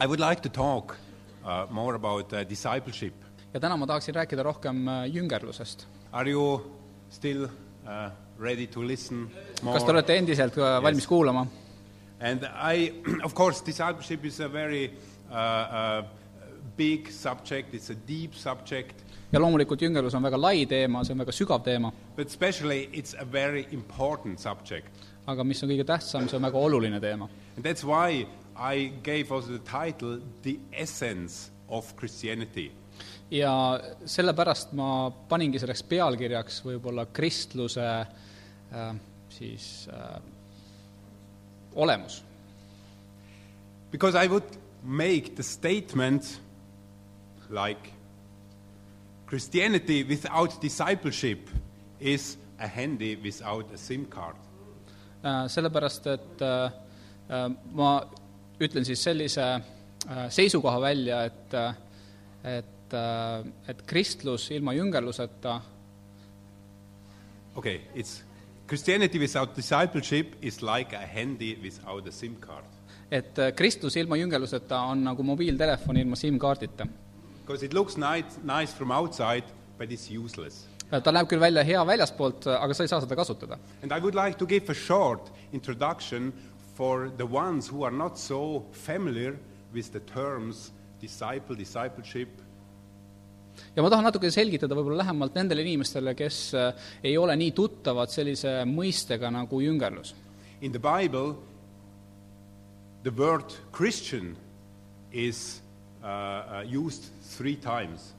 I would like to talk uh, more about uh, discipleship. ja täna ma tahaksin rääkida rohkem äh, jüngerlusest. Are you still uh, ready to listen more? kas te olete endiselt äh, valmis kuulama? And I, of course, discipleship is a very uh, uh, big subject. It's a deep subject, ja loomulikult jüngerlus on väga lai teema, see on väga sügav teema, but especially it's a very important subject. aga mis on kõige tähtsam, see on väga oluline teema. And that's why I gave also the title "The Essence of Christianity." ja sellepärast ma paningi selleks pealkirjaks võib-olla kristluse äh, siis äh, olemus. Because I would make the statement like Christianity without discipleship is a handy without a SIM card. Äh, sellepärast, et äh, äh, ma ütlen siis sellise äh, seisukoha välja, et äh, et, äh, et kristlus ilma jüngerluseta Okay, it's Christianity without discipleship is like a handy without a SIM card. et kristlus ilma jüngerluseta on nagu mobiiltelefon ilma SIM-kaardita. Because it looks nice, nice from outside, but it's useless. ta näeb küll välja hea väljaspoolt, aga sa ei saa seda kasutada. And I would like to give a short introduction for the ones who are not so familiar with the terms disciple, discipleship, ja ma tahan natuke selgitada võib-olla lähemalt nendele inimestele, kes äh, ei ole nii tuttavad sellise mõistega nagu jüngerlus. In the Bible, the word Christian is uh, uh, used three times,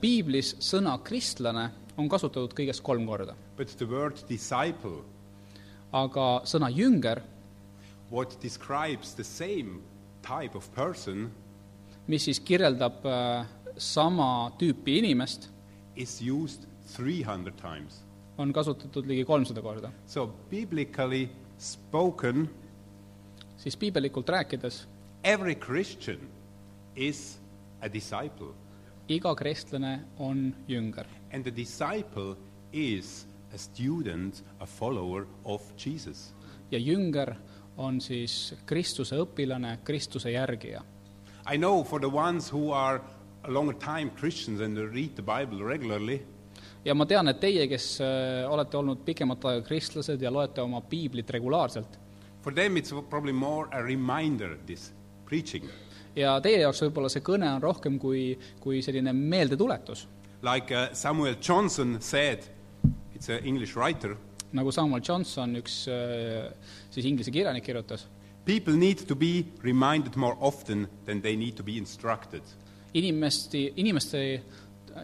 piiblis sõna kristlane on kasutatud kõigest kolm korda, but the word disciple, aga sõna jünger, what describes the same type of person, mis siis kirjeldab äh, sama tüüpi inimest, is used 300 times. on kasutatud ligi kolmsada korda. So, biblically spoken, siis piibelikult rääkides, every Christian is a disciple, iga kristlane on jünger and the disciple is a student, a follower of Jesus. ja jünger on siis Kristuse õpilane, Kristuse järgija. I know for the ones who are a longer time Christians and read the Bible regularly, ja ma tean, et teie, kes äh, olete olnud pikemat aega kristlased ja loete oma piiblit regulaarselt, for them it's probably more a reminder, this preaching. ja teie jaoks võib-olla see kõne on rohkem kui, kui selline meeldetuletus. Like uh, Samuel Johnson said, it's an English writer, nagu Samuel Johnson, üks äh, siis inglise kirjanik kirjutas, people need to be reminded more often than they need to be instructed. inimesti, inimeste,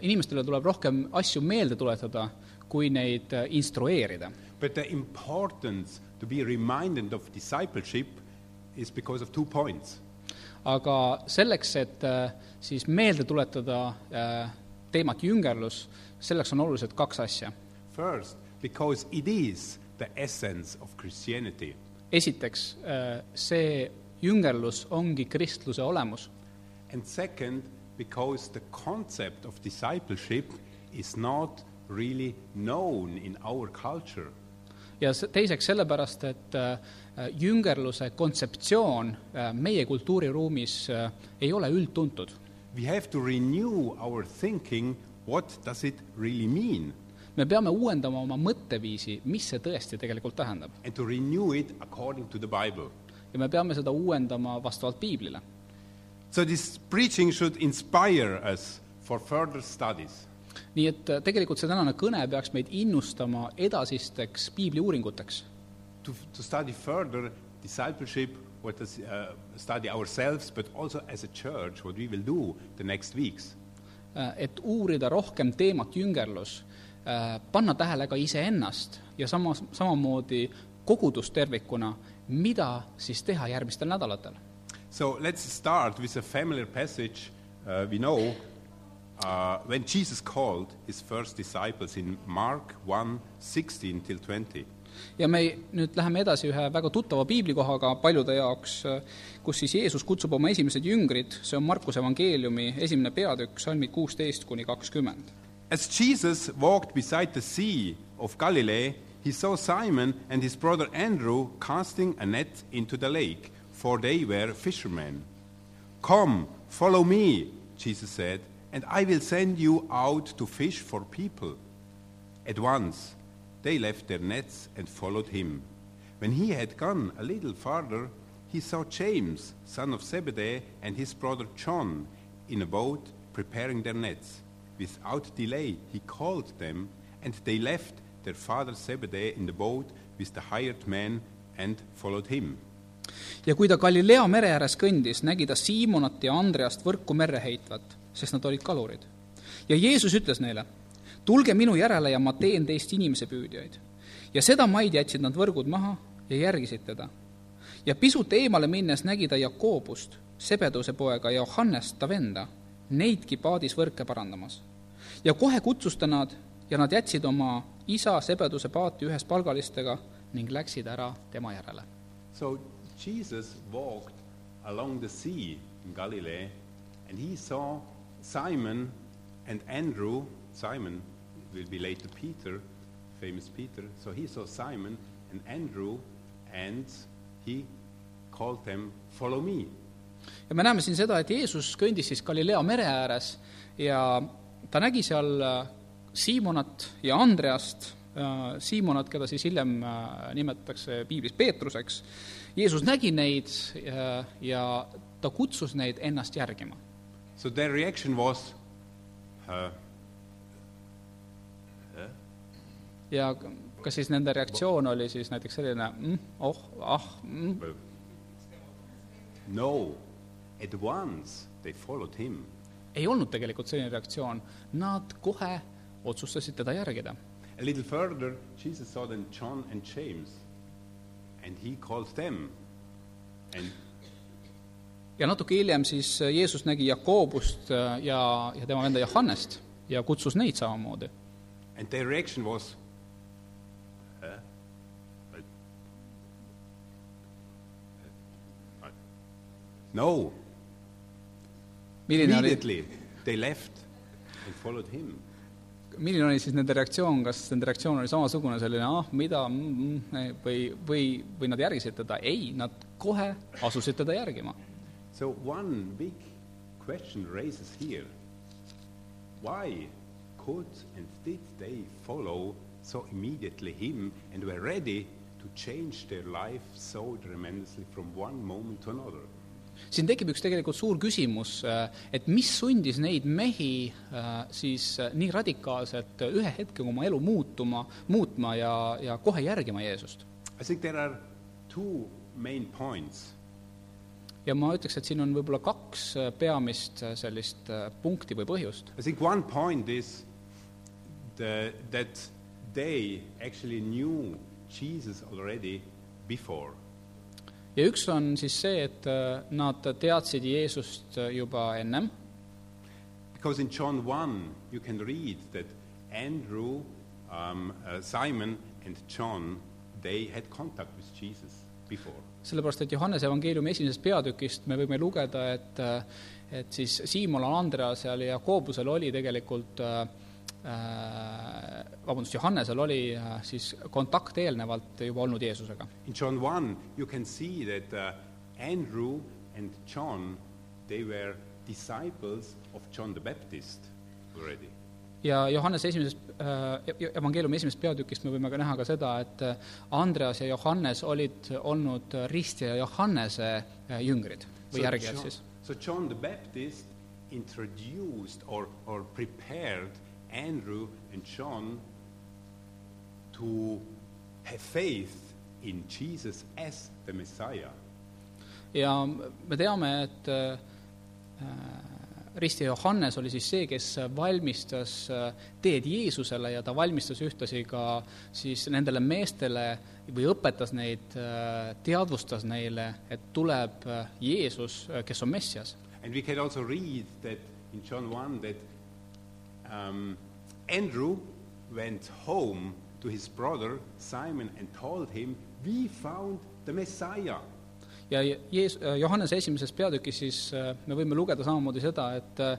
inimestele tuleb rohkem asju meelde tuletada, kui neid äh, instrueerida. But the importance to be reminded of discipleship is because of two points. aga selleks, et äh, siis meelde tuletada teemat jüngerlus, selleks on olulised kaks asja. First, because it is the essence of Christianity. esiteks, see jüngerlus ongi kristluse olemus And second, because the concept of discipleship is not really known in our culture. ja se- teiseks sellepärast, et äh, jüngerluse kontseptsioon äh, meie kultuuriruumis äh, ei ole üldtuntud. We have to renew our thinking what does it really mean me peame uuendama oma mõtteviisi, mis see tõesti tegelikult tähendab. and to renew it according to the Bible. ja me peame seda uuendama vastavalt piiblile. So this preaching should inspire us for further studies. nii et äh, tegelikult see tänane kõne peaks meid innustama edasisteks piibliuuringuteks. To, to study further discipleship, what does uh, study ourselves, but also as a church, what we will do the next weeks. Äh, et uurida rohkem teemat jüngerlus, panna tähele ka iseennast ja samas, samamoodi kogudust tervikuna, mida siis teha järgmistel nädalatel. So let's start with a familiar passage uh, we know uh, when Jesus called his first disciples in Mark 1 16 till 20. ja me nüüd läheme edasi ühe väga tuttava piiblikohaga paljude jaoks, kus siis Jeesus kutsub oma esimesed jüngrid, see on Markuse evangeeliumi esimene peatükk, salmid kuusteist kuni kakskümmend. As Jesus walked beside the sea of Galilee, he saw Simon and his brother Andrew casting a net into the lake, for they were fishermen. Come, follow me, Jesus said, and I will send you out to fish for people. At once they left their nets and followed him. When he had gone a little farther, he saw James, son of Zebedee, and his brother John in a boat preparing their nets. Without delay, he called them, and they left their father Zebedee in the boat with the hired men and followed him. ja kui ta Galilea mere ääres kõndis, nägi ta Siimonat ja Andreast võrku merre heitvat, sest nad olid kalurid. ja Jeesus ütles neile, tulge minu järele ja ma teen teist inimesepüüdjaid. ja sedamaid jätsid nad võrgud maha ja järgisid teda. ja pisut eemale minnes nägi ta Jakobust, Sebeduse poega ja Johannest, ta venda, neidki paadis võrke parandamas. ja kohe kutsus ta nad ja nad jätsid oma isa Sebeduse paati ühes palgalistega ning läksid ära tema järele So Jesus walked along the sea in Galilee, and he saw Simon and Andrew. Simon will be later Peter, famous Peter. So he saw Simon and Andrew, and he called them, Follow me. Ja me näeme siin seda, et Jeesus kõndis siis Galilea mere ääres ja ta nägi seal äh, Siimonat ja Andreast, Siimonat, keda siis hiljem äh, nimetatakse piiblis Peetruseks. Jeesus nägi neid ja, ja ta kutsus neid ennast järgima. So their reaction was, uh, ja kas siis nende reaktsioon oli siis näiteks selline mm, oh, ah mm, no. At once they followed him. ei olnud tegelikult selline reaktsioon, nad kohe otsustasid teda järgida. A little further, Jesus saw then John and James, and he calls them. And ja natuke hiljem siis Jeesus nägi Jakobust äh, ja, ja tema venda Johannest ja kutsus neid samamoodi. And their reaction was, huh? Uh, no. Milline oli, Immediately they left and followed him. milline oli siis nende reaktsioon, kas nende reaktsioon oli samasugune, selline ah, mida mm, mm, või, või, või nad järgisid teda? ei, nad kohe asusid teda järgima. So one big question raises here. Why could and did they follow so immediately him and were ready to change their life so tremendously from one moment to another? Siin tekib üks tegelikult suur küsimus, et mis sundis neid mehi äh, siis äh, nii radikaalselt ühe hetkega oma elu muutuma, muutma ja, ja kohe järgima Jeesust. I think there are two main points. ja ma ütleks, et siin on võib-olla kaks äh, peamist äh, sellist äh, punkti või põhjust. I think one point is the, that they actually knew Jesus already before. Ja üks on siis see, et äh, nad teadsid Jeesust äh, juba ennem, Because in John 1, you can read that Andrew, um, uh, Simon, and John, they had contact with Jesus before. sellepärast et Johannese evangeeliumi esimesest peatükist me võime lugeda, et äh, et siis Siimonal, Andreasel ja Jakoobusel oli tegelikult äh, vabandust, Johannesel oli äh, siis kontakt eelnevalt juba olnud Jeesusega. In John 1, you can see that uh, Andrew and John, they were disciples of John the Baptist already. ja Johannese esimeses äh,, evangeeliumi esimesest peatükist me võime ka näha ka seda, et äh, Andreas ja Johannes olid olnud äh, ristija Johannese äh, jüngrid või järgijad siis. so John the Baptist introduced or, or prepared Andrew and John to have faith in Jesus as the Messiah. ja me teame, et äh, ristija Johannes oli siis see, kes valmistas äh, teed Jeesusele ja ta valmistas ühtlasi ka siis nendele meestele või õpetas neid, teadvustas neile, et tuleb äh, Jeesus, äh, kes on Messias. And we can also read that in John 1 that um, Andrew went home to his brother Simon and told him, We found the Messiah. ja Jees-, Johannese esimeses peatükis siis äh, me võime lugeda samamoodi seda, et äh,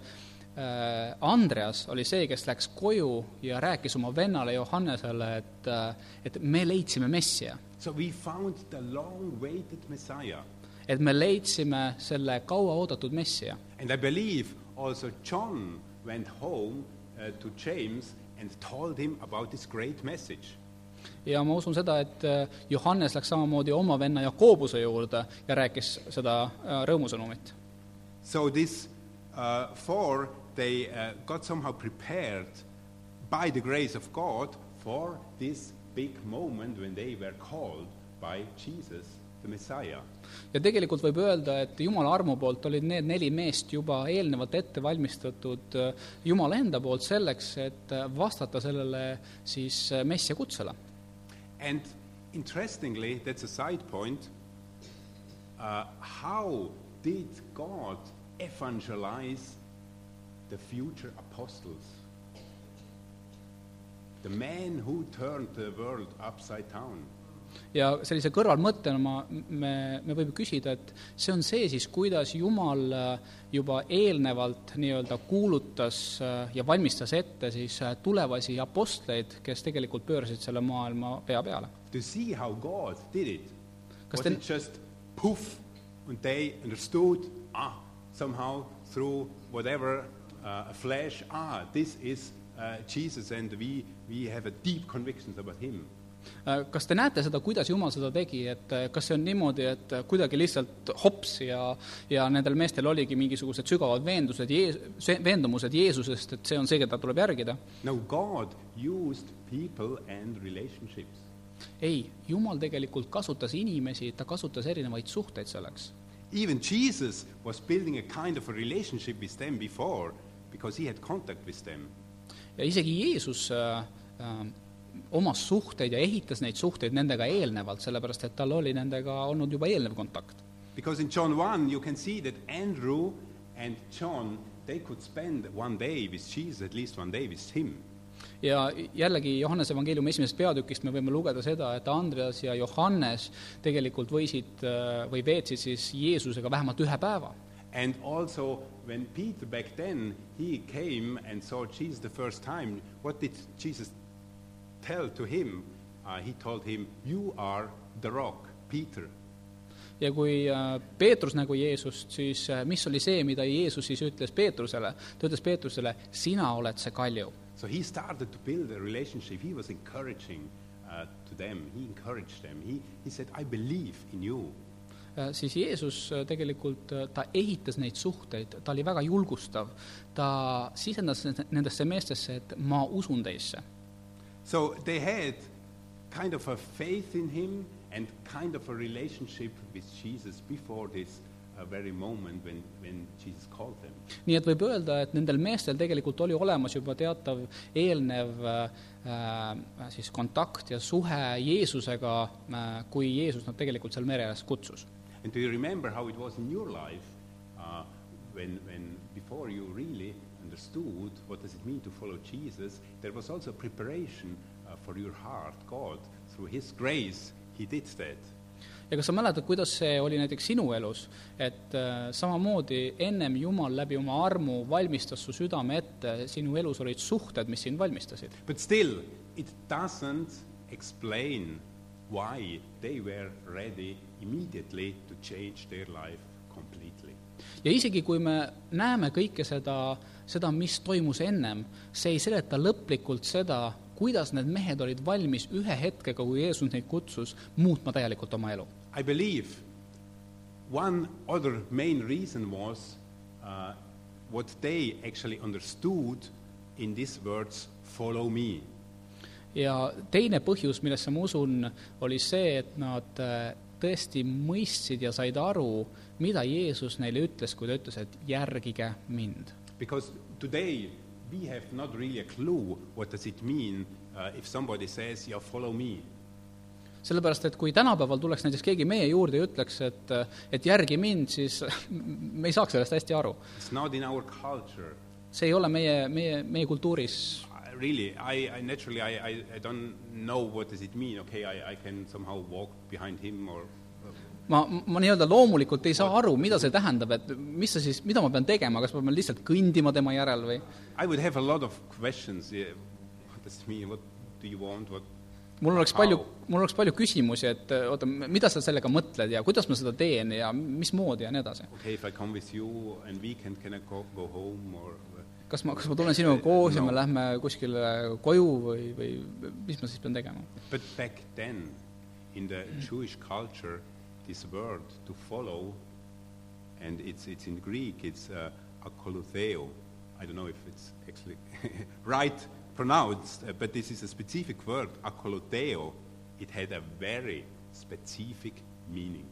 Andreas oli see, kes läks koju ja rääkis oma vennale Johannesele, et, äh, et me leidsime Messia. So we found the long awaited Messiah. et me leidsime selle kauaoodatud messia. And I believe also John went home uh, to James and told him about this great message. ja ma usun seda, et äh, Johannes läks samamoodi oma venna Jakobuse juurde ja rääkis seda äh, rõõmusõnumit. So these uh, four, they uh, got somehow prepared by the grace of God for this big moment when they were called by Jesus. Ja tegelikult võib öelda, et Jumala armu poolt olid need neli meest juba eelnevalt ette valmistatud äh, Jumala enda poolt selleks, et äh, vastata sellele siis äh, messia kutsele. And interestingly, that's a side point, uh, how did God evangelize the future apostles? The man who turned the world upside down. Ja sellise kõrvalmõttena ma, me, me võime küsida, et see on see siis, kuidas Jumal äh, juba eelnevalt nii-öelda kuulutas äh, ja valmistas ette siis äh, tulevasi apostleid, kes tegelikult pöörasid selle maailma pea peale. To see how God did it. Was te- it just poof and they understood, ah, somehow through whatever uh, flesh, ah, this is uh, Jesus and we, we have a deep convictions about him. Äh, kas te näete seda, kuidas Jumal seda tegi, et äh, kas see on niimoodi, et äh, kuidagi lihtsalt hops ja ja nendel meestel oligi mingisugused sügavad veendused, veendumused Jeesusest, et see on see, keda tuleb järgida? No, God used people and relationships. ei, Jumal tegelikult kasutas inimesi, ta kasutas erinevaid suhteid selleks. Even Jesus was building a kind of a relationship with them before because he had contact with them. ja isegi Jeesus äh, äh, omas suhteid ja ehitas neid suhteid nendega eelnevalt, sellepärast et tal oli nendega olnud juba eelnev kontakt. Because in John 1, you can see that Andrew and John, they could spend one day with Jesus, at least one day with him. ja jällegi Johannese evangeeliumi esimesest peatükist me võime lugeda seda, et Andreas ja Johannes tegelikult võisid äh, või veetsid siis Jeesusega vähemalt ühe päeva. And also, when Peter back then, he came and saw Jesus the first time, what did Jesus tell to him? Uh, he told him, You are the rock, Peter. ja kui äh, Peetrus nägu Jeesust, siis äh, mis oli see, mida Jeesus siis ütles Peetrusele? ta ütles Peetrusele, sina oled see kalju. So he started to build a relationship. He was encouraging uh, to them. He encouraged them. He, he said, I believe in you. Äh, siis Jeesus tegelikult, ta ehitas neid suhteid, ta oli väga julgustav, ta sisendas nendesse meestesse, et ma usun teisse. So they had kind of a faith in him and kind of a relationship with Jesus before this uh, very moment when, when Jesus called them. nii et võib öelda, et nendel meestel tegelikult oli olemas juba teatav eelnev äh, siis kontakt ja suhe Jeesusega äh,, kui Jeesus nad tegelikult seal mere ääres kutsus. And do you remember how it was in your life uh, when, when before you really understood what does it mean to follow Jesus, there was also preparation uh, for your heart. God, through His grace, He did that. ja kas sa mäletad, kuidas see oli näiteks sinu elus, et äh, samamoodi ennem Jumal läbi oma armu valmistas su südame ette, sinu elus olid suhted, mis sind valmistasid. But still, it doesn't explain why they were ready immediately to change their life. Ja isegi, kui me näeme kõike seda, seda, mis toimus ennem, see ei seleta lõplikult seda, kuidas need mehed olid valmis ühe hetkega, kui Jeesus neid kutsus, muutma täielikult oma elu. I believe one other main reason was uh, what they actually understood in these words, follow me. ja teine põhjus, millesse ma usun, oli see, et nad äh, tõesti mõistsid ja said aru, mida Jeesus neile ütles, kui ta ütles, et järgige mind. Because today we have not really a clue what does it mean uh, if somebody says, yeah, follow me. sellepärast, et kui tänapäeval tuleks näiteks keegi meie juurde ja ütleks, et, et järgi mind, siis me ei saaks sellest hästi aru. It's not in our culture. see ei ole meie, meie, meie kultuuris I- Really, I, I naturally, I, I, I don't know what does it mean. Okay, I, I can somehow walk behind him or ma, ma nii-öelda loomulikult ei saa aru, mida see tähendab, et mis see siis, mida ma pean tegema, kas ma pean lihtsalt kõndima tema järel või? I would have a lot of questions. Yeah, what does it mean? What do you want? What? mul oleks palju, mul oleks palju küsimusi, et äh, oota, mida sa sellega mõtled ja kuidas ma seda teen ja mismoodi ja nii edasi. Okay, if I come with you and weekend, can I go, go home or kas ma, kas ma tulen sinuga koos no. ja me lähme kuskile koju või, või mis ma siis pean tegema? But back then, in the Jewish culture, this word to follow, and it's, it's in Greek, it's uh, akolutheo. I don't know if it's actually right pronounced, uh, but this is a specific word, akolutheo. It had a very specific meaning.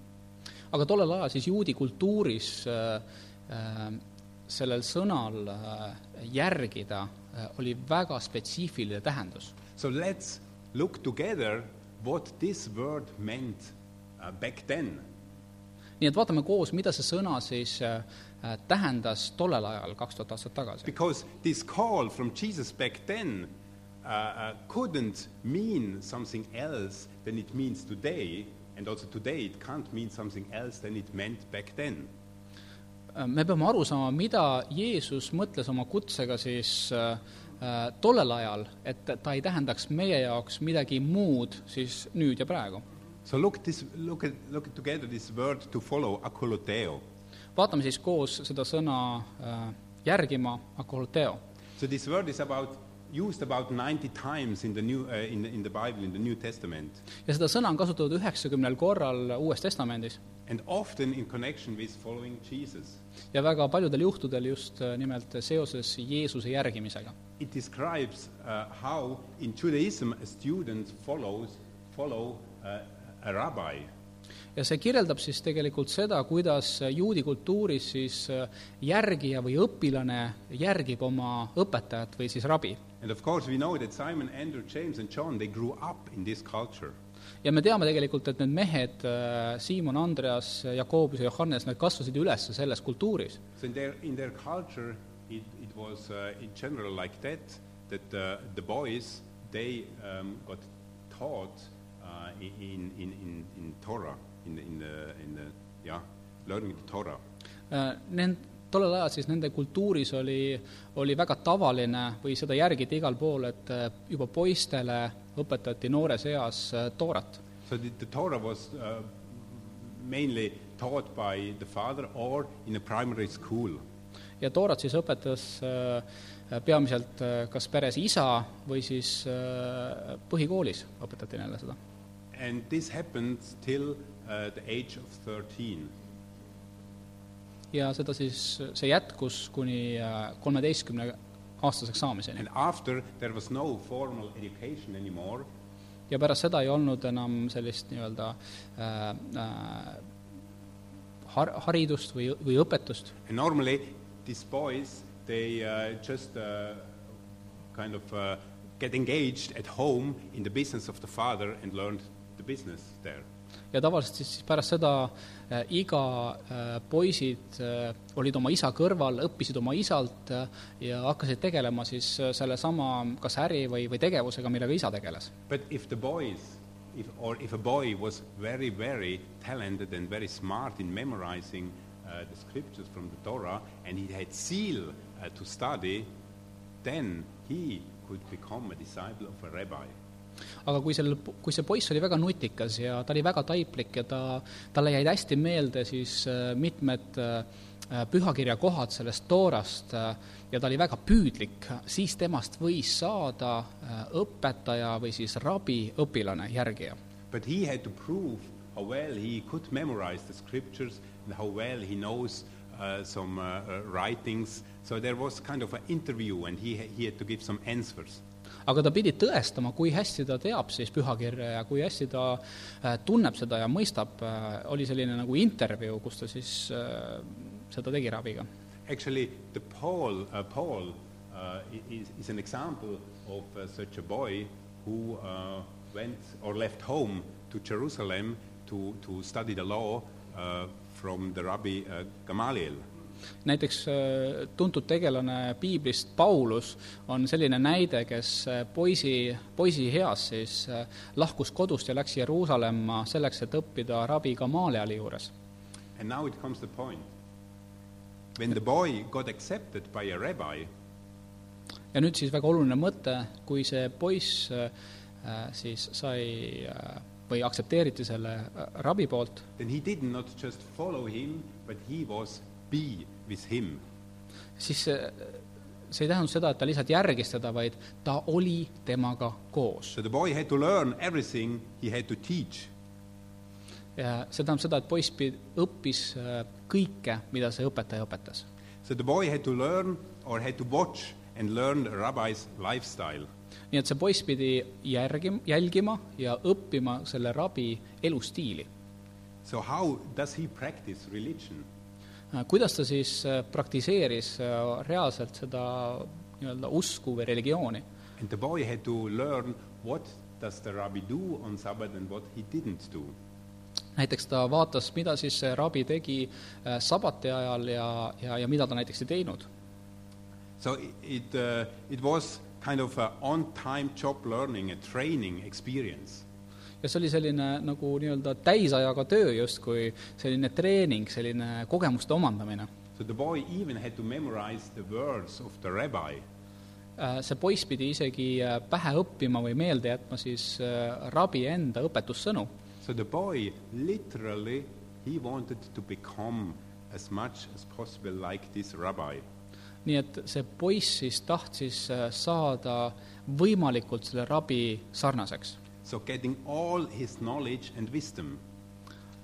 aga tollel ajal siis juudi kultuuris äh, äh, sellel sõnal äh, järgida äh, oli väga spetsiifiline tähendus. So let's look together what this word meant uh, back then. nii et vaatame koos, mida see sõna siis äh, tähendas tollel ajal, kaks tuhat aastat tagasi. Because this call from Jesus back then uh, uh, couldn't mean something else than it means today, and also today it can't mean something else than it meant back then me peame aru saama, mida Jeesus mõtles oma kutsega siis äh, äh, tollel ajal, et ta ei tähendaks meie jaoks midagi muud siis nüüd ja praegu. So look this, look at, look at together this word to follow, akoloteo. vaatame siis koos seda sõna äh, järgima, akoloteo. So this word is about used about 90 times in the new uh, in the, in the Bible in the New Testament. ja seda sõna on kasutatud üheksakümnel korral Uues Testamendis. And often in connection with following Jesus. ja väga paljudel juhtudel just äh, nimelt seoses Jeesuse järgimisega. It describes uh, how in Judaism a student follows, follow uh. Ja see kirjeldab siis tegelikult seda, kuidas juudi kultuuris siis äh, järgija või õpilane järgib oma õpetajat või siis rabi. And of course we know that Simon, Andrew, James and John, they grew up in this culture ja me teame tegelikult, et need mehed, äh, Siimon, Andreas, Jakobus ja Johannes, nad kasvasid üles selles kultuuris. In their, culture it, it was uh, in general like that, that uh, the boys, they um, got taught in, in, in, in Torah, in, in the, in the, yeah, learning the Torah. Uh, Nend-, tollel ajal siis nende kultuuris oli, oli väga tavaline või seda järgiti igal pool, et uh, juba poistele õpetati noores eas äh, Toorat. So the, the Torah was uh, mainly taught by the father or in a primary school. ja Toorat siis õpetas äh, peamiselt kas peres isa või siis põhikoolis õpetati neile seda. And this happened till uh, the age of thirteen. ja seda siis, see jätkus kuni kolmeteistkümne aastaseks saamiseni. And after there was no formal education anymore, ja pärast seda ei olnud enam sellist nii-öelda äh, äh, har-, haridust või, või õpetust. And normally these boys, they uh, just uh, kind of uh, get engaged at home in the business of the father and learned the business there ja tavaliselt siis, pärast seda äh, iga äh, poisid äh, olid oma isa kõrval, õppisid oma isalt äh, ja hakkasid tegelema siis äh, sellesama kas äri või, või tegevusega, millega isa tegeles. But if the boys if, or if a boy was very, very talented and very smart in memorizing uh, the scriptures from the Torah and he had zeal uh, to study, then he could become a disciple of a rabbi aga kui sellel, kui see poiss oli väga nutikas ja ta oli väga taiplik ja ta, talle jäid hästi meelde siis äh, mitmed äh, pühakirja kohad sellest toorast äh, ja ta oli väga püüdlik, siis temast võis saada õpetaja või siis rabi õpilane, järgija. But he had to prove how well he could memorize the scriptures and how well he knows uh, some uh, writings. So there was kind of an interview and he, he had to give some answers aga ta pidi tõestama, kui hästi ta teab siis pühakirja ja kui hästi ta äh, tunneb seda ja mõistab, äh, oli selline nagu intervjuu, kus ta siis äh, seda tegi rabiga. Actually, the Paul uh,, Paul uh, is, is an example of uh, such a boy who uh, went or left home to Jerusalem to, to study the law uh, from the Rabbi uh, Gamaliel näiteks äh, tuntud tegelane piiblist Paulus on selline näide, kes äh, poisi, poisieas siis äh, lahkus kodust ja läks Jeruusalemma selleks, et õppida rabi Gamalieli juures. And now it comes the point. When the boy got accepted by a rabbi, ja nüüd siis väga oluline mõte, kui see poiss siis sai või aktsepteeriti selle rabi poolt, then he did not just follow him, but he was be with him. siis see, see ei tähendanud seda, et ta lihtsalt järgis teda, vaid ta oli temaga koos. So the boy had to learn everything he had to teach. ja see tähendab seda, et poiss pi-, õppis äh, kõike, mida see õpetaja õpetas. So the boy had to learn or had to watch and learn the rabbi's lifestyle. nii et see poiss pidi järgima, jälgima ja õppima selle rabi elustiili. So how does he practice religion? Äh, kuidas ta siis äh, praktiseeris äh, reaalselt seda nii-öelda usku või religiooni? And the boy had to learn what does the rabbi do on Sabbath and what he didn't do. näiteks ta vaatas, mida siis see rabi tegi äh, sabati ajal ja, ja, ja mida ta näiteks ei teinud. So it, it, uh, it was kind of a on-time job learning, a training experience. Ja see oli selline nagu nii-öelda täisajaga töö justkui, selline treening, selline kogemuste omandamine. So the boy even had to memorize the words of the rabbi. Äh, see poiss pidi isegi äh, pähe õppima või meelde jätma siis äh, rabi enda õpetussõnu. So the boy literally he wanted to become as much as possible like this rabbi. nii et see poiss siis tahtis saada võimalikult selle rabi sarnaseks, So getting all his knowledge and wisdom,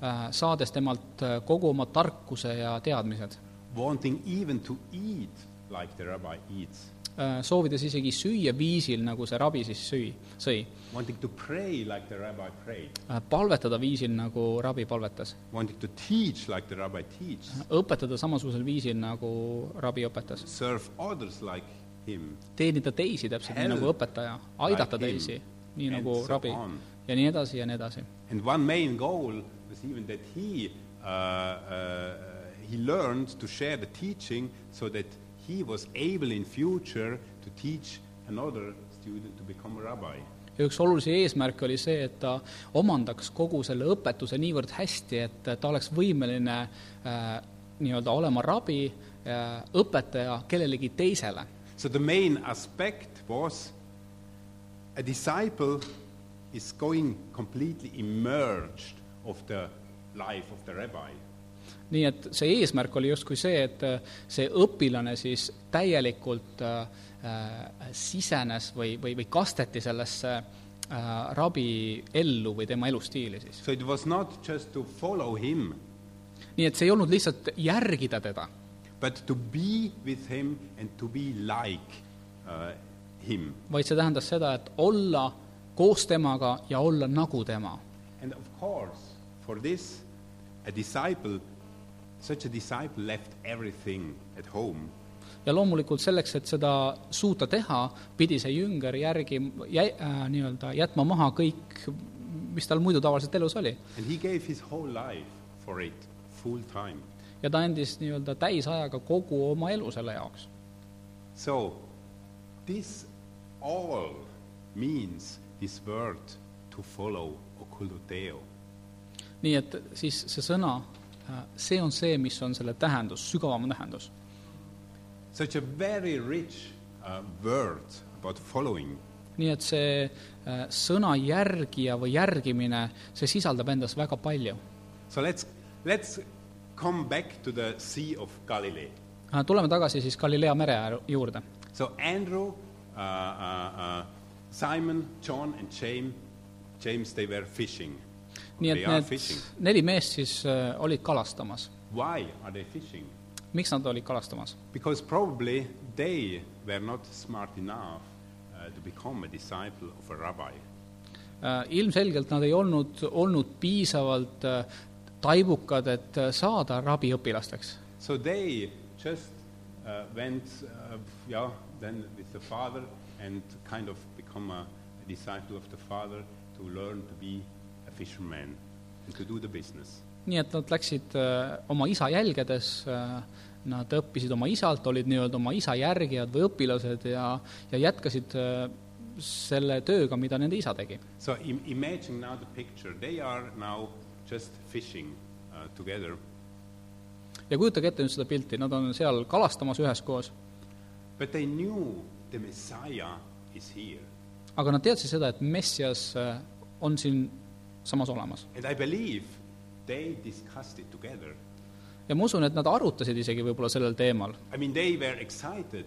Äh, saades temalt äh, kogu oma tarkuse ja teadmised, wanting even to eat like the rabbi eats, Äh, soovides isegi süüa viisil, nagu see rabi siis sõi, sõi, wanting to pray like the rabbi prayed, palvetada viisil, nagu rabi palvetas, wanting to teach like the rabbi teaches, õpetada samasugusel viisil, nagu rabi õpetas, serve others like him, teenida teisi täpselt nii Help nagu õpetaja, aidata like him, teisi, nii and nagu so rabi on. ja nii edasi ja nii edasi. And one main goal was even that he, uh, uh, he learned to share the teaching so that he was able in future to teach another student to become a rabbi. ja üks olulisi eesmärke oli see, et ta omandaks kogu selle õpetuse niivõrd hästi, et ta oleks võimeline äh, nii-öelda olema rabi äh,, õpetaja kellelegi teisele. So the main aspect was a disciple is going completely immersed of the life of the rabbi. nii et see eesmärk oli justkui see, et äh, see õpilane siis täielikult äh, äh, sisenes või, või, või kasteti sellesse äh, rabi ellu või tema elustiili siis. So it was not just to follow him, nii et see ei olnud lihtsalt järgida teda, but to be with him and to be like uh, him. vaid see tähendas seda, et olla koos temaga ja olla nagu tema. And of course, for this, a disciple, such a disciple left everything at home. ja loomulikult selleks, et seda suuta teha, pidi see jünger järgi jä, äh, nii-öelda jätma maha kõik, mis tal muidu tavaliselt elus oli. Ja ta andis nii-öelda täisajaga kogu oma elu selle jaoks. So, this all means this word to follow, okuluteo. nii et siis see sõna, see on see, mis on selle tähendus, sügavam tähendus. Such a very rich uh, word about following. nii et see äh, sõna järgija või järgimine, see sisaldab endas väga palju. So let's, let's come back to the Sea of Galilee. Äh, tuleme tagasi siis Galilea mere juurde. So Andrew, uh, uh, uh, Simon, John, and James, James, they were fishing. nii et they are need fishing. neli meest siis äh, olid kalastamas. Why are they fishing? miks nad olid kalastamas? Because probably they were not smart enough uh, to become a disciple of a rabbi. Äh, ilmselgelt nad ei olnud olnud piisavalt äh, taibukad, et äh, saada rabiõpilasteks. So they just uh, went, uh, yeah, then with the father and kind of become a, a disciple of the father to learn to be a fisherman and to do the business. nii et nad läksid äh, oma isa jälgedes, nad õppisid oma isalt, olid nii-öelda oma isa järgijad või õpilased ja, ja jätkasid äh, selle tööga, mida nende isa tegi. So im- imagine now the picture. They are now just fishing uh, together, ja kujutage ette nüüd seda pilti, nad on seal kalastamas üheskoos, but they knew the Messiah is here. aga nad teadsid seda, et Messias äh, on siin samas olemas. And I believe they discussed it together. ja ma usun, et nad arutasid isegi võib-olla sellel teemal. I mean, they were excited.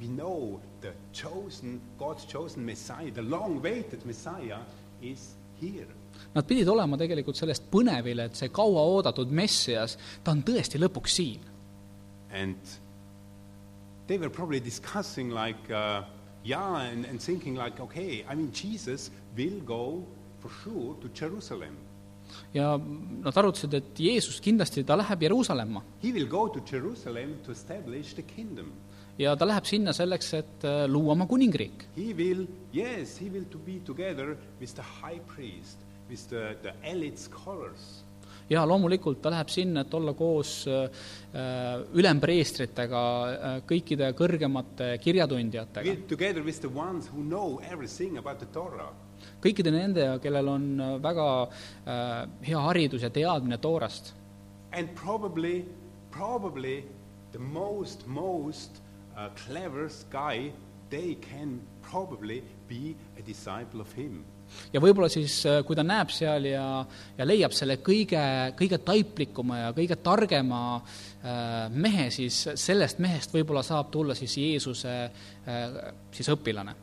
We know the chosen, God's chosen Messiah, the long awaited Messiah, is here. Nad pidid olema tegelikult sellest põnevil, et see kauaoodatud Messias, ta on tõesti lõpuks siin. And they were probably discussing, like, uh, yeah, and, and thinking, like, okay, I mean, Jesus will go for sure to Jerusalem. ja nad arutasid, et Jeesus kindlasti, ta läheb Jeruusalemma He will go to Jerusalem to establish the kingdom. ja ta läheb sinna selleks, et äh, luua oma kuningriik. He will, yes, he will to be together with the high priest, with the, the elite scholars. Ja loomulikult ta läheb sinna, et olla koos äh, äh, ülempreestritega, kõikide kõrgemate kirjatundjatega, together with the ones who know everything about the Torah. kõikide nendega, kellel on äh, väga äh, hea haridus ja teadmine Toorast. And probably, probably the most, most uh, cleverest guy, they can probably be a disciple of him. Ja võib-olla siis, kui ta näeb seal ja, ja leiab selle kõige, kõige taiplikuma ja kõige targema äh, mehe, siis sellest mehest võib-olla saab tulla siis Jeesuse äh, siis õpilane.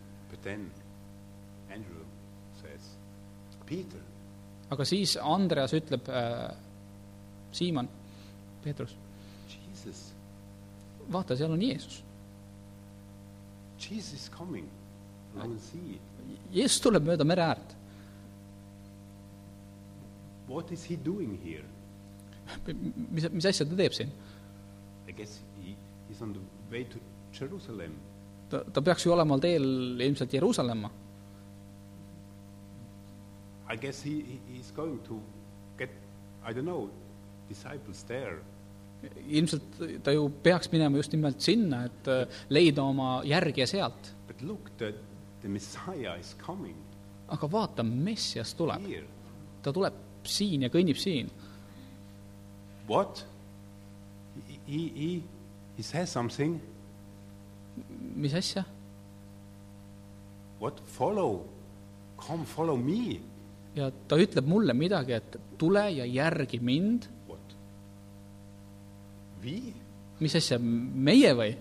Aga siis Andreas ütleb äh,, Siimann, Peetrus, Jesus, vaata, seal on Jeesus. Jesus is coming along the sea. Jeesus tuleb mööda mere äärt. What is he doing here? mis, mis asja ta teeb siin? I guess he, he's on the way to Jerusalem. ta, ta peaks ju olema teel ilmselt Jeruusalemma. I guess he, he, he's going to get, I don't know, disciples there. ilmselt ta ju peaks minema just nimelt sinna, et äh, leida oma järgija sealt. But look, the, the Messiah is coming aga vaata, Messias tuleb, ta tuleb siin ja kõnnib siin. What? He, he, he, he says something. mis asja? What? Follow. Come follow me. ja ta ütleb mulle midagi, et tule ja järgi mind. Mis asja, meie või?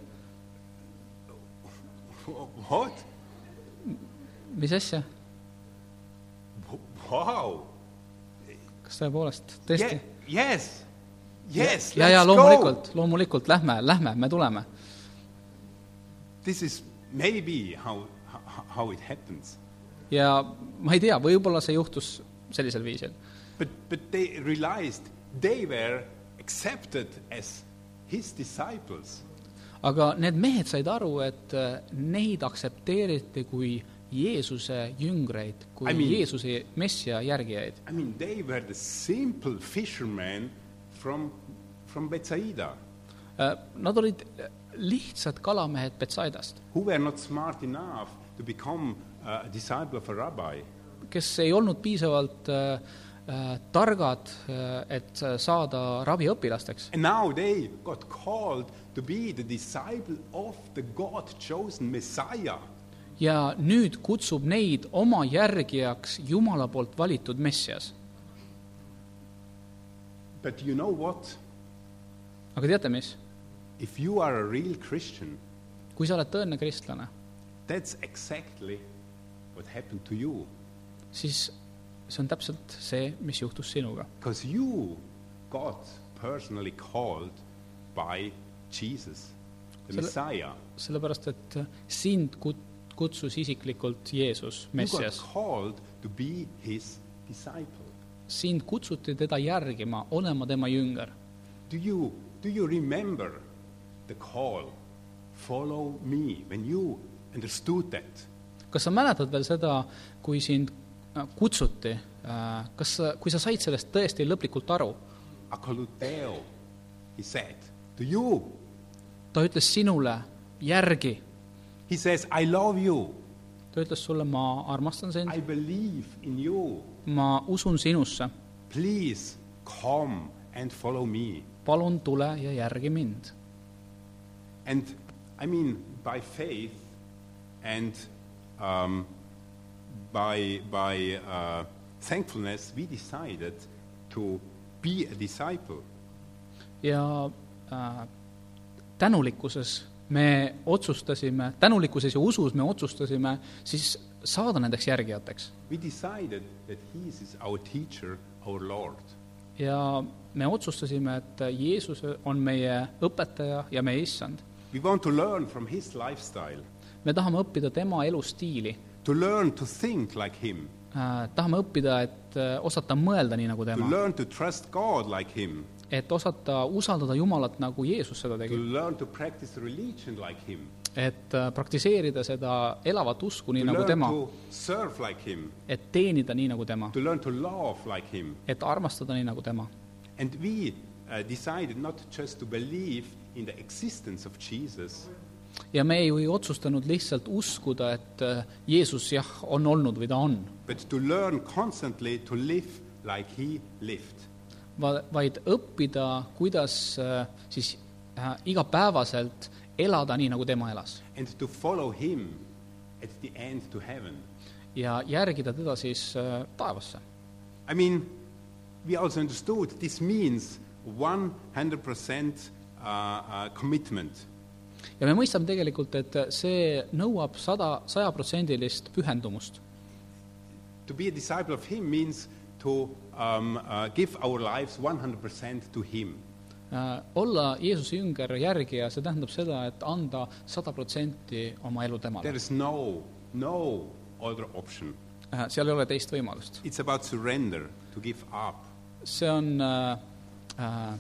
What? Mis asja? Wow. kas tõepoolest, tõesti Ye-? yes. Yes, ja, ja let's go. loomulikult, loomulikult lähme, lähme, me tuleme. This is maybe how, how, it happens. ja ma ei tea, võib-olla see juhtus sellisel viisil. But, but they realized they were accepted as his disciples. aga need mehed said aru, et äh, neid aktsepteeriti kui Jeesuse jüngreid, kui I mean- Jeesuse messia järgijaid. I mean, they were the simple fishermen from, from Bethsaida Äh, Nad olid lihtsad kalamehed Betsaidast, who were not smart enough to become uh, a disciple of a rabbi. kes ei olnud piisavalt äh, äh, targad, et saada raviõpilasteks. And now they got called to be the disciple of the God chosen Messiah. Ja nüüd kutsub neid oma järgijaks Jumala poolt valitud messias. But you know what? aga teate mis? If you are a real Christian, kui sa oled tõeline kristlane, that's exactly what happened to you. siis see on täpselt see, mis juhtus sinuga. Because you got personally called by Jesus, the Selle- Messiah. sellepärast, et sind kut-, kutsus isiklikult Jeesus, messias. sind kutsuti teda järgima, olema tema jünger. Do you, do you remember the call? Follow me. When you understood that, kas sa mäletad veel seda, kui sind äh, kutsuti, kas sa, kui sa said sellest tõesti lõplikult aru? ta ütles sinule järgi, He says, I love you. ta ütles sulle, ma armastan sind, I believe in you. ma usun sinusse, Please come and follow me. palun tule ja järgi mind. And I mean, by faith and um, by, by uh, thankfulness, we decided to be a disciple. ja äh, tänulikkuses me otsustasime, tänulikkuses ja usus me otsustasime siis saada nendeks järgijateks. We decided that He is our teacher, our Lord. ja me otsustasime, et Jeesus on meie õpetaja ja meie issand. We want to learn from His lifestyle, me tahame õppida tema elustiili to learn to think like Him, äh,, tahame õppida, et äh, osata mõelda nii, nagu to tema. learn to trust God like Him, et osata usaldada Jumalat, nagu Jeesus seda tegi. like et äh, praktiseerida seda elavat usku nii, to nagu tema. like et teenida nii, nagu tema. like et armastada nii, nagu tema. And we uh, decided not just to believe in the existence of Jesus, ja me ju ei otsustanud lihtsalt uskuda, et äh, Jeesus jah, on olnud või ta on, but to learn constantly to live like He lived. Va-, vaid õppida, kuidas äh, siis äh, igapäevaselt elada nii, nagu tema elas. and to follow him at the end to heaven. ja järgida teda siis äh, taevasse. I mean, we also understood this means 100% uh, uh, commitment. ja me mõistame tegelikult, et see nõuab sada, sajaprotsendilist pühendumust. To be a disciple of him means to um, uh, give our lives 100% to him. Äh, olla Jeesuse jünger, järgija, see tähendab seda, et anda sada protsenti oma elu temale. There is no, no other option. Äh, seal ei ole teist võimalust. It's about surrender, to give up. see on äh, äh,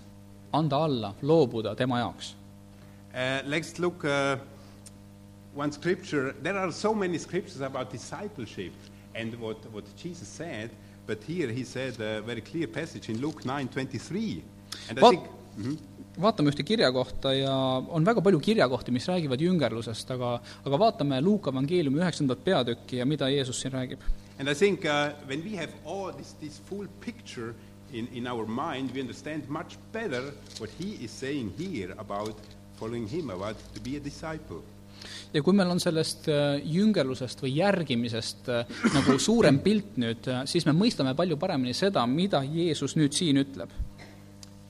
anda alla, loobuda tema jaoks. Uh, let's look uh, one scripture. There are so many scriptures about discipleship and what, what Jesus said, but here he said a very clear passage in Luke 9:23. And I What- think Mhm. vaatame ühte kirjakohta ja on väga palju kirjakohti, mis räägivad jüngerlusest, aga, aga vaatame Luuka evangeeliumi üheksandat peatükki ja mida Jeesus siin räägib. And I think uh, when we have all this, this full picture in, in our mind, we understand much better what he is saying here about following him, about to be a disciple. Ja kui meil on sellest äh, jüngerlusest või järgimisest äh, nagu suurem pilt nüüd, siis me mõistame palju paremini seda, mida Jeesus nüüd siin ütleb.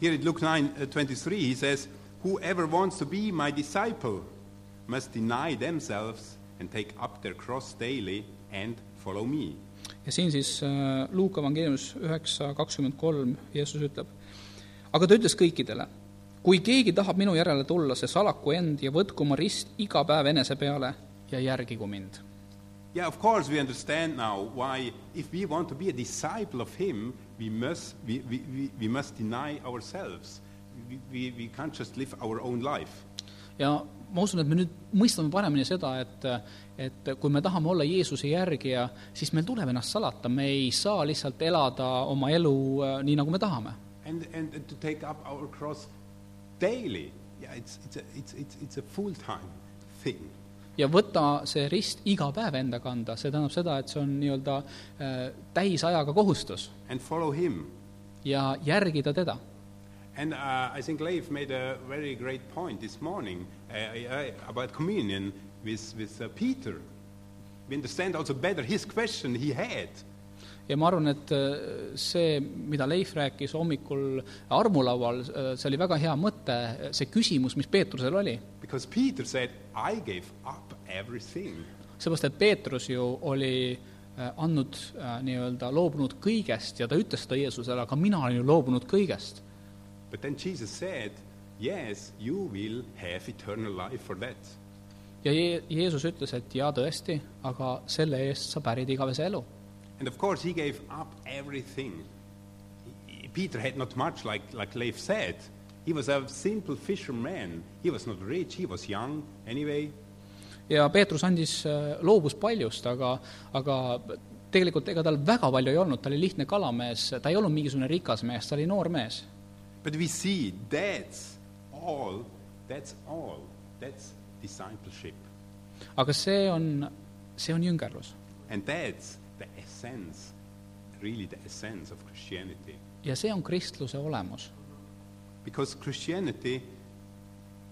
Here in Luke 9 uh, 23, he says, Whoever wants to be my disciple must deny themselves and take up their cross daily and follow me. ja siin siis äh, Luuka evangeeliumis üheksa kakskümmend kolm Jeesus ütleb, aga ta ütles kõikidele, kui keegi tahab minu järele tulla, see salaku end ja võtku oma rist iga päev enese peale ja järgigu mind. Yeah, of course, we understand now why, if we want to be a disciple of him, we must, we, we, we, we must deny ourselves. We, we, we can't just live our own life. ja ma usun, et me nüüd mõistame paremini seda, et, et kui me tahame olla Jeesuse järgija, siis meil tuleb ennast salata, me ei saa lihtsalt elada oma elu äh, nii, nagu me tahame. And, and, and to take up our cross daily. Yeah, it's, it's, a, it's, it's, it's a full-time thing. ja võtta see rist iga päev enda kanda, see tähendab seda, et see on nii-öelda äh, täisajaga kohustus And follow him. ja järgida teda. And uh, I think Leif made a very great point this morning uh, uh, about communion with, with uh, Peter. We understand also better his question he had. Ja ma arvan, et äh, see, mida Leif rääkis hommikul armulaual, äh, see oli väga hea mõte, see küsimus, mis Peetrusel oli. Because Peter said, I gave up everything. seepärast, et Peetrus ju oli äh, andnud nii-öelda, loobunud kõigest ja ta ütles seda Jeesusele, aga mina olen ju loobunud kõigest. But then Jesus said, Yes, you will have eternal life for that. ja Je-, Jeesus ütles, et jaa, tõesti, aga selle eest sa pärid igavese elu. And of course, he gave up everything. Peter had not much, like, like Leif said. He was a simple fisherman. He was not rich, he was young anyway. ja Peetrus andis, äh, loobus paljust, aga, aga tegelikult ega tal väga palju ei olnud, ta oli lihtne kalamees, ta ei olnud mingisugune rikas mees, ta oli noor mees. But we see that's all, that's all, that's discipleship. aga see on, see on jüngerlus. And that's the essence, really the essence of Christianity. ja see on kristluse olemus. Because Christianity,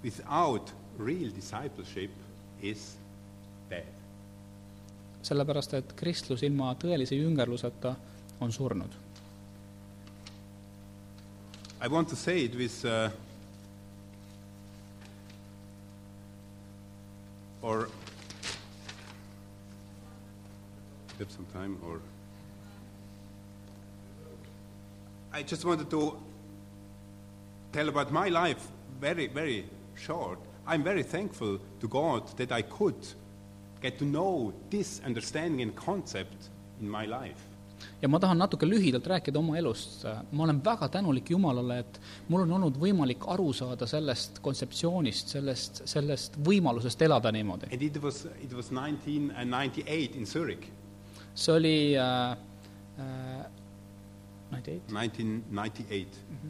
without real discipleship, is dead. sellepärast et kristlus ilma tõelise jüngerluseta on surnud. I want to say it with, uh, or have some time, or I just wanted to tell about my life very, very short. I'm very thankful to God that I could get to know this understanding and concept in my life. ja ma tahan natuke lühidalt rääkida oma elust. ma olen väga tänulik Jumalale, et mul on olnud võimalik aru saada sellest kontseptsioonist, sellest, sellest võimalusest elada niimoodi. And it was, it was 1998 in Zurich, see oli äh, äh? 1998.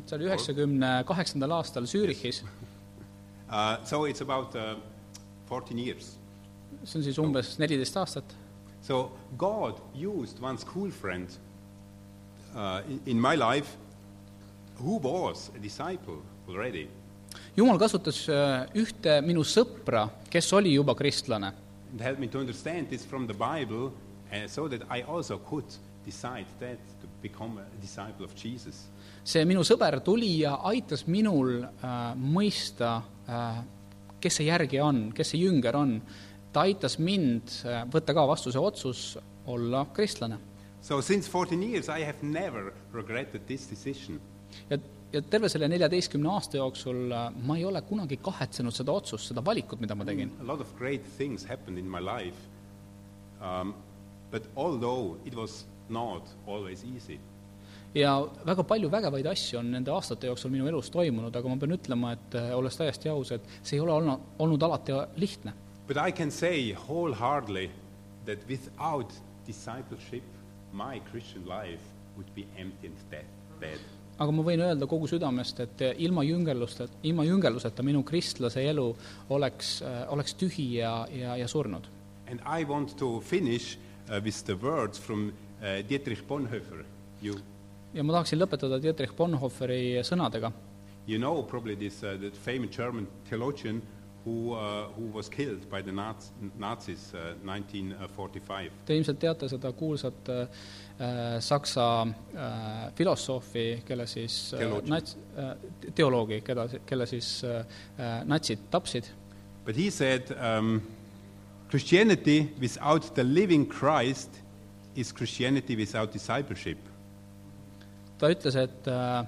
see oli üheksakümne kaheksandal aastal Zürichis, Uh, so it's about uh, 14 years. see on siis umbes neliteist aastat. So God used one school friend uh, in, in my life who was a disciple already. jumal kasutas äh, ühte minu sõpra, kes oli juba kristlane and helped me to understand this from the Bible uh, so that I also could decide that to become a disciple of Jesus. see minu sõber tuli ja aitas minul äh, mõista äh,, kes see järgija on, kes see jünger on. ta aitas mind äh, võtta ka vastu see otsus olla kristlane. So since 14 years, I have never regretted this decision. ja, ja terve selle neljateistkümne aasta jooksul äh, ma ei ole kunagi kahetsenud seda otsust, seda valikut, mida ma tegin. A lot of great things happened in my life, um, but although it was not always easy, ja väga palju vägevaid asju on nende aastate jooksul minu elus toimunud, aga ma pean ütlema, et äh, olles täiesti aus, et see ei ole olnud, olnud alati lihtne. but I can say wholeheartedly that without discipleship, my Christian life would be empty and dead. dead. aga ma võin öelda kogu südamest, et äh, ilma jüngerluste, ilma jüngerluseta minu kristlase elu oleks, oleks tühi ja, ja, ja surnud. And I want to finish uh, with the words from uh, Dietrich Bonhoeffer. You, ja ma tahaksin lõpetada Dietrich Bonhoefferi sõnadega. you know probably this uh, that famous German theologian who, uh, who was killed by the Naz- Nazis uh, 1945. Te ilmselt teate seda kuulsat äh, saksa äh, filosoofi, kelle siis Teoloogi. nats- äh,, teoloogi, keda, kelle siis äh, natsid tapsid. But he said um, Christianity without the living Christ is Christianity without discipleship. ta ütles, et äh,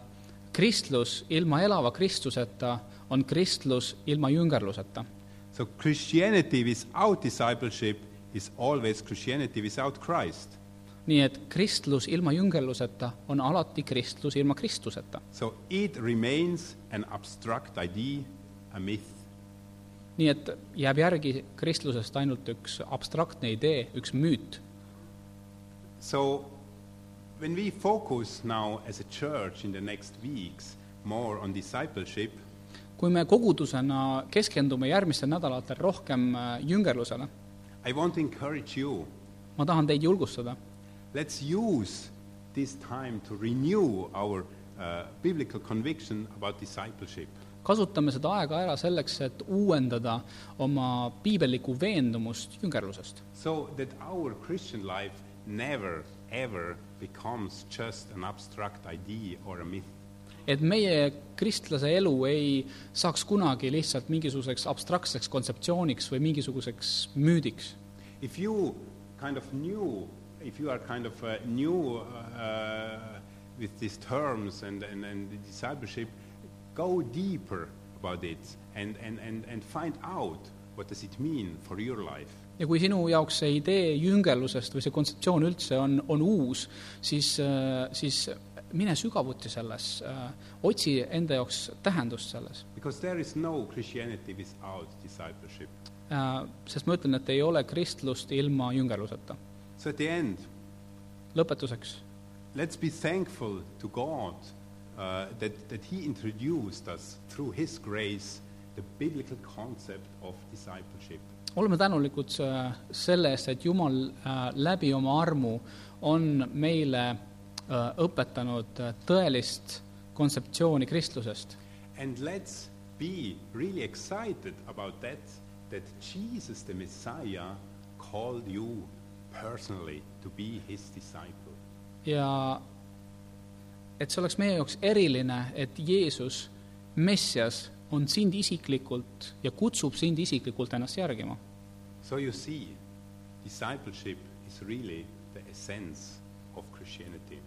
kristlus ilma elava Kristuseta on kristlus ilma jüngerluseta. So Christianity without discipleship is always Christianity without Christ. nii et kristlus ilma jüngerluseta on alati kristlus ilma Kristuseta. So it remains an abstract idea, a myth. Nii et jääb järgi kristlusest ainult üks abstraktne idee, üks müüt. So when we focus now as a church in the next weeks more on discipleship, kui me kogudusena keskendume järgmistel nädalatel rohkem äh, jüngerlusele, I want to encourage you. ma tahan teid julgustada, Let's use this time to renew our uh, biblical conviction about discipleship. Kasutame seda aega ära selleks, et uuendada oma piibellikku veendumust jüngerlusest. So that our Christian life never, ever becomes just an abstract idea or a myth. et meie kristlase elu ei saaks kunagi lihtsalt mingisuguseks abstraktseks kontseptsiooniks või mingisuguseks müüdiks. If you kind of knew, if you are kind of uh, new uh, with these terms and, and, and the discipleship, go deeper about it and, and, and, and find out what does it mean for your life. ja kui sinu jaoks see idee jüngerlusest või see kontseptsioon üldse on, on uus, siis, siis mine sügavuti selles, otsi enda jaoks tähendust selles. Because there is no Christianity without discipleship. Sest ma ütlen, et ei ole kristlust ilma jüngerluseta. So at the end, lõpetuseks, let's be thankful to God uh, that, that He introduced us through His grace the biblical concept of discipleship. oleme tänulikud äh, selle eest, et Jumal äh, läbi oma armu on meile äh, õpetanud äh, tõelist kontseptsiooni kristlusest. And let's be really excited about that, that Jesus the Messiah called you personally to be his disciple. ja et see oleks meie jaoks eriline, et Jeesus, Messias, on sind isiklikult ja kutsub sind isiklikult ennast järgima. So you see, discipleship is really the essence of Christianity.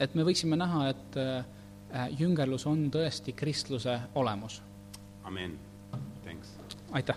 et me võiksime näha, et äh, jüngerlus on tõesti kristluse olemus. Amen. Thanks. aitäh!